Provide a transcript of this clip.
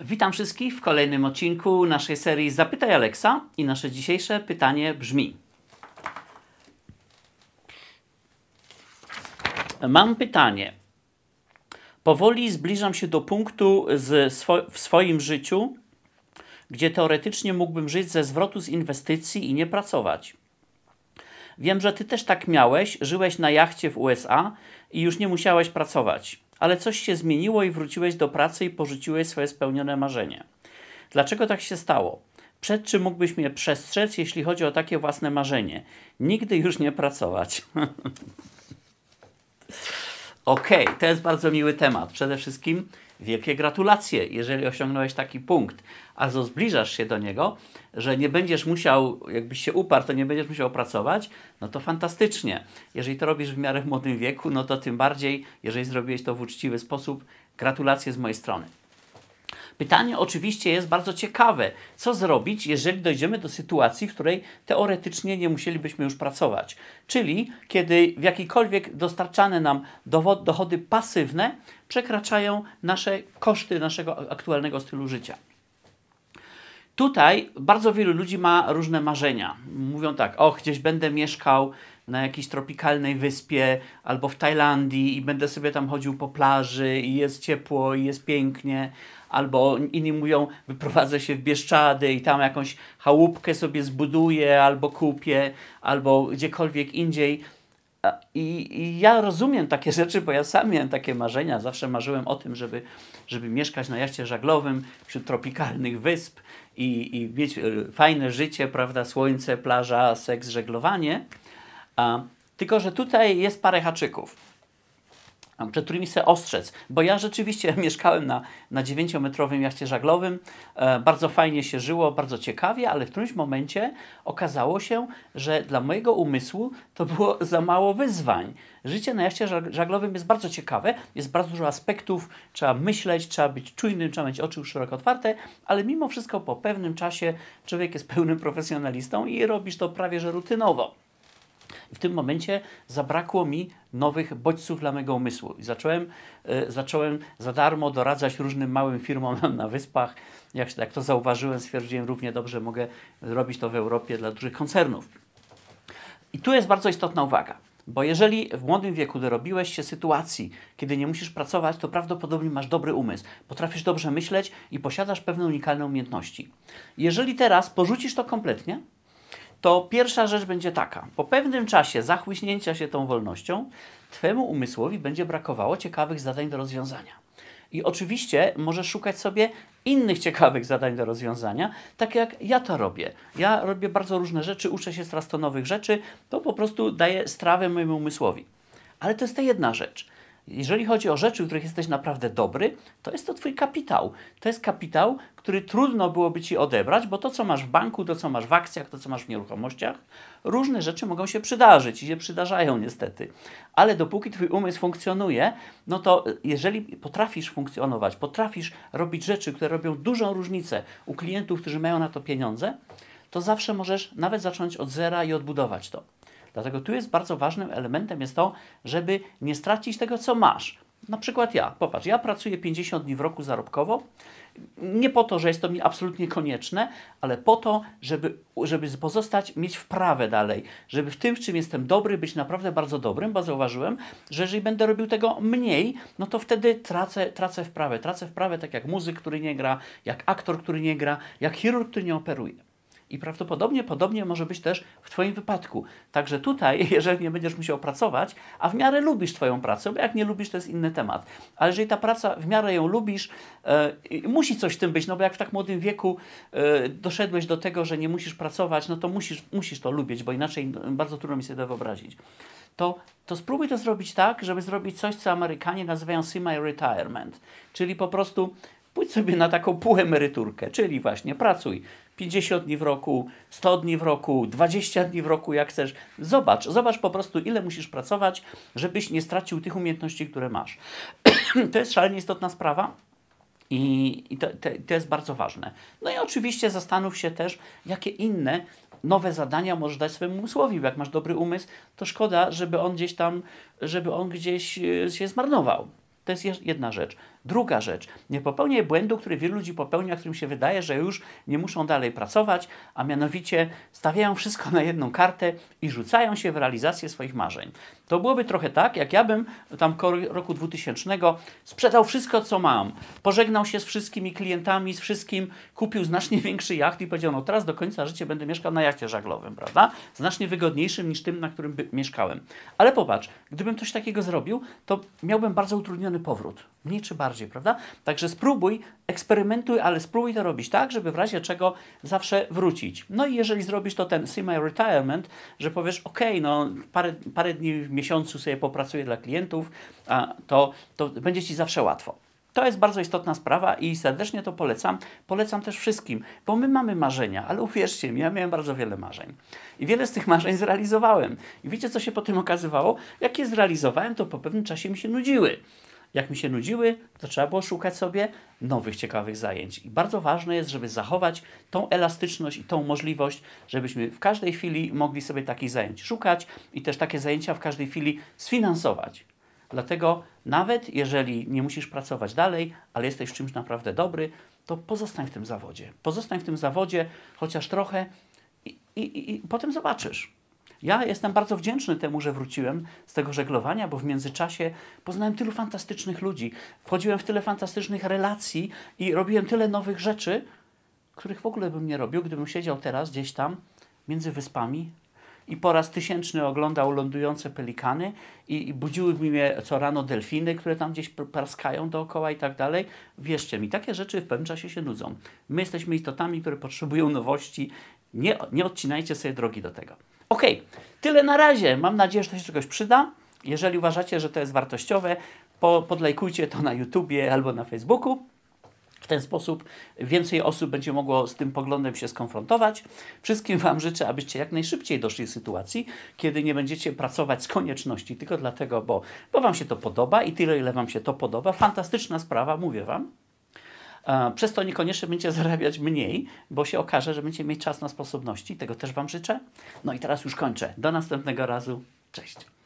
Witam wszystkich w kolejnym odcinku naszej serii Zapytaj Alexa i nasze dzisiejsze pytanie brzmi. Mam pytanie. Powoli zbliżam się do punktu swo w swoim życiu, gdzie teoretycznie mógłbym żyć ze zwrotu z inwestycji i nie pracować. Wiem, że ty też tak miałeś, żyłeś na jachcie w USA i już nie musiałeś pracować ale coś się zmieniło i wróciłeś do pracy i porzuciłeś swoje spełnione marzenie. Dlaczego tak się stało? Przed czym mógłbyś mnie przestrzec, jeśli chodzi o takie własne marzenie? Nigdy już nie pracować. Okej, okay, to jest bardzo miły temat. Przede wszystkim wielkie gratulacje, jeżeli osiągnąłeś taki punkt, a zbliżasz się do niego, że nie będziesz musiał, jakbyś się uparł, to nie będziesz musiał pracować, no to fantastycznie. Jeżeli to robisz w miarę w młodym wieku, no to tym bardziej, jeżeli zrobiłeś to w uczciwy sposób, gratulacje z mojej strony. Pytanie oczywiście jest bardzo ciekawe. Co zrobić, jeżeli dojdziemy do sytuacji, w której teoretycznie nie musielibyśmy już pracować? Czyli kiedy w jakikolwiek dostarczane nam dochody pasywne przekraczają nasze koszty naszego aktualnego stylu życia. Tutaj bardzo wielu ludzi ma różne marzenia. Mówią tak, o, gdzieś będę mieszkał na jakiejś tropikalnej wyspie albo w Tajlandii i będę sobie tam chodził po plaży i jest ciepło i jest pięknie, albo inni mówią, wyprowadzę się w Bieszczady i tam jakąś chałupkę sobie zbuduję albo kupię, albo gdziekolwiek indziej. I, I, ja rozumiem takie rzeczy, bo ja sam miałem takie marzenia. Zawsze marzyłem o tym, żeby, żeby mieszkać na jaście żaglowym wśród tropikalnych wysp i, i mieć e, fajne życie, prawda? Słońce, plaża, seks, żeglowanie. A, tylko, że tutaj jest parę haczyków przed którymi chcę ostrzec, bo ja rzeczywiście mieszkałem na, na 9-metrowym jachcie żaglowym, e, bardzo fajnie się żyło, bardzo ciekawie, ale w którymś momencie okazało się, że dla mojego umysłu to było za mało wyzwań. Życie na jachcie żaglowym jest bardzo ciekawe, jest bardzo dużo aspektów, trzeba myśleć, trzeba być czujnym, trzeba mieć oczy szeroko otwarte, ale mimo wszystko po pewnym czasie człowiek jest pełnym profesjonalistą i robisz to prawie że rutynowo. W tym momencie zabrakło mi nowych bodźców dla mego umysłu. I zacząłem, y, zacząłem za darmo doradzać różnym małym firmom na wyspach. Jak, jak to zauważyłem, stwierdziłem, równie dobrze mogę robić to w Europie dla dużych koncernów. I tu jest bardzo istotna uwaga. Bo jeżeli w młodym wieku dorobiłeś się sytuacji, kiedy nie musisz pracować, to prawdopodobnie masz dobry umysł, potrafisz dobrze myśleć i posiadasz pewne unikalne umiejętności. Jeżeli teraz porzucisz to kompletnie, to pierwsza rzecz będzie taka. Po pewnym czasie zachłyśnięcia się tą wolnością, Twemu umysłowi będzie brakowało ciekawych zadań do rozwiązania. I oczywiście możesz szukać sobie innych ciekawych zadań do rozwiązania, tak jak ja to robię. Ja robię bardzo różne rzeczy, uczę się coraz to nowych rzeczy, to po prostu daję strawę mojemu umysłowi. Ale to jest ta jedna rzecz. Jeżeli chodzi o rzeczy, w których jesteś naprawdę dobry, to jest to Twój kapitał. To jest kapitał, który trudno byłoby Ci odebrać, bo to, co masz w banku, to, co masz w akcjach, to, co masz w nieruchomościach, różne rzeczy mogą się przydarzyć i się przydarzają niestety. Ale dopóki Twój umysł funkcjonuje, no to jeżeli potrafisz funkcjonować, potrafisz robić rzeczy, które robią dużą różnicę u klientów, którzy mają na to pieniądze, to zawsze możesz nawet zacząć od zera i odbudować to. Dlatego tu jest bardzo ważnym elementem jest to, żeby nie stracić tego, co masz. Na przykład ja, popatrz, ja pracuję 50 dni w roku zarobkowo, nie po to, że jest to mi absolutnie konieczne, ale po to, żeby, żeby pozostać, mieć wprawę dalej, żeby w tym, w czym jestem dobry, być naprawdę bardzo dobrym, bo zauważyłem, że jeżeli będę robił tego mniej, no to wtedy tracę, tracę wprawę. Tracę wprawę tak jak muzyk, który nie gra, jak aktor, który nie gra, jak chirurg, który nie operuje. I prawdopodobnie podobnie może być też w Twoim wypadku. Także tutaj, jeżeli nie będziesz musiał pracować, a w miarę lubisz Twoją pracę, bo jak nie lubisz, to jest inny temat. Ale jeżeli ta praca, w miarę ją lubisz, e, musi coś w tym być, no bo jak w tak młodym wieku e, doszedłeś do tego, że nie musisz pracować, no to musisz, musisz to lubić, bo inaczej bardzo trudno mi sobie to wyobrazić. To, to spróbuj to zrobić tak, żeby zrobić coś, co Amerykanie nazywają semi-retirement, czyli po prostu pójdź sobie na taką półemeryturkę, czyli właśnie pracuj 50 dni w roku, 100 dni w roku, 20 dni w roku, jak chcesz. Zobacz, zobacz po prostu, ile musisz pracować, żebyś nie stracił tych umiejętności, które masz. to jest szalenie istotna sprawa. I, i to, to, to jest bardzo ważne. No i oczywiście zastanów się też, jakie inne nowe zadania możesz dać swojemu umysłowi. Jak masz dobry umysł, to szkoda, żeby on gdzieś tam, żeby on gdzieś e, się zmarnował. To jest jedna rzecz. Druga rzecz, nie popełniaj błędu, który wielu ludzi popełnia, którym się wydaje, że już nie muszą dalej pracować, a mianowicie stawiają wszystko na jedną kartę i rzucają się w realizację swoich marzeń. To byłoby trochę tak, jak ja bym tam roku 2000 sprzedał wszystko, co mam, pożegnał się z wszystkimi klientami, z wszystkim, kupił znacznie większy jacht i powiedział, no teraz do końca życia będę mieszkał na jachcie żaglowym, prawda? Znacznie wygodniejszym niż tym, na którym mieszkałem. Ale popatrz, gdybym coś takiego zrobił, to miałbym bardzo utrudniony powrót. Mniej czy bardziej, prawda? Także spróbuj, eksperymentuj, ale spróbuj to robić tak, żeby w razie czego zawsze wrócić. No i jeżeli zrobisz to ten semi-retirement, że powiesz, ok, no parę, parę dni w miesiącu sobie popracuję dla klientów, a to, to będzie Ci zawsze łatwo. To jest bardzo istotna sprawa i serdecznie to polecam. Polecam też wszystkim, bo my mamy marzenia, ale uwierzcie mi, ja miałem bardzo wiele marzeń. I wiele z tych marzeń zrealizowałem. I wiecie, co się potem okazywało? Jak je zrealizowałem, to po pewnym czasie mi się nudziły. Jak mi się nudziły, to trzeba było szukać sobie nowych, ciekawych zajęć. I bardzo ważne jest, żeby zachować tą elastyczność i tą możliwość, żebyśmy w każdej chwili mogli sobie takich zajęć szukać i też takie zajęcia w każdej chwili sfinansować. Dlatego nawet jeżeli nie musisz pracować dalej, ale jesteś w czymś naprawdę dobry, to pozostań w tym zawodzie. Pozostań w tym zawodzie chociaż trochę i, i, i potem zobaczysz. Ja jestem bardzo wdzięczny temu, że wróciłem z tego żeglowania, bo w międzyczasie poznałem tylu fantastycznych ludzi, wchodziłem w tyle fantastycznych relacji i robiłem tyle nowych rzeczy, których w ogóle bym nie robił, gdybym siedział teraz gdzieś tam między wyspami i po raz tysięczny oglądał lądujące pelikany i, i budziły mnie co rano delfiny, które tam gdzieś praskają dookoła i tak dalej. Wierzcie mi, takie rzeczy w pewnym czasie się nudzą. My jesteśmy istotami, które potrzebują nowości. Nie, nie odcinajcie sobie drogi do tego. Ok, tyle na razie. Mam nadzieję, że to się czegoś przyda. Jeżeli uważacie, że to jest wartościowe, po, podlajkujcie to na YouTubie albo na Facebooku. W ten sposób więcej osób będzie mogło z tym poglądem się skonfrontować. Wszystkim Wam życzę, abyście jak najszybciej doszli do sytuacji, kiedy nie będziecie pracować z konieczności, tylko dlatego, bo, bo Wam się to podoba i tyle, ile Wam się to podoba. Fantastyczna sprawa, mówię Wam. Przez to niekoniecznie będziecie zarabiać mniej, bo się okaże, że będziecie mieć czas na sposobności. Tego też Wam życzę. No i teraz już kończę. Do następnego razu. Cześć.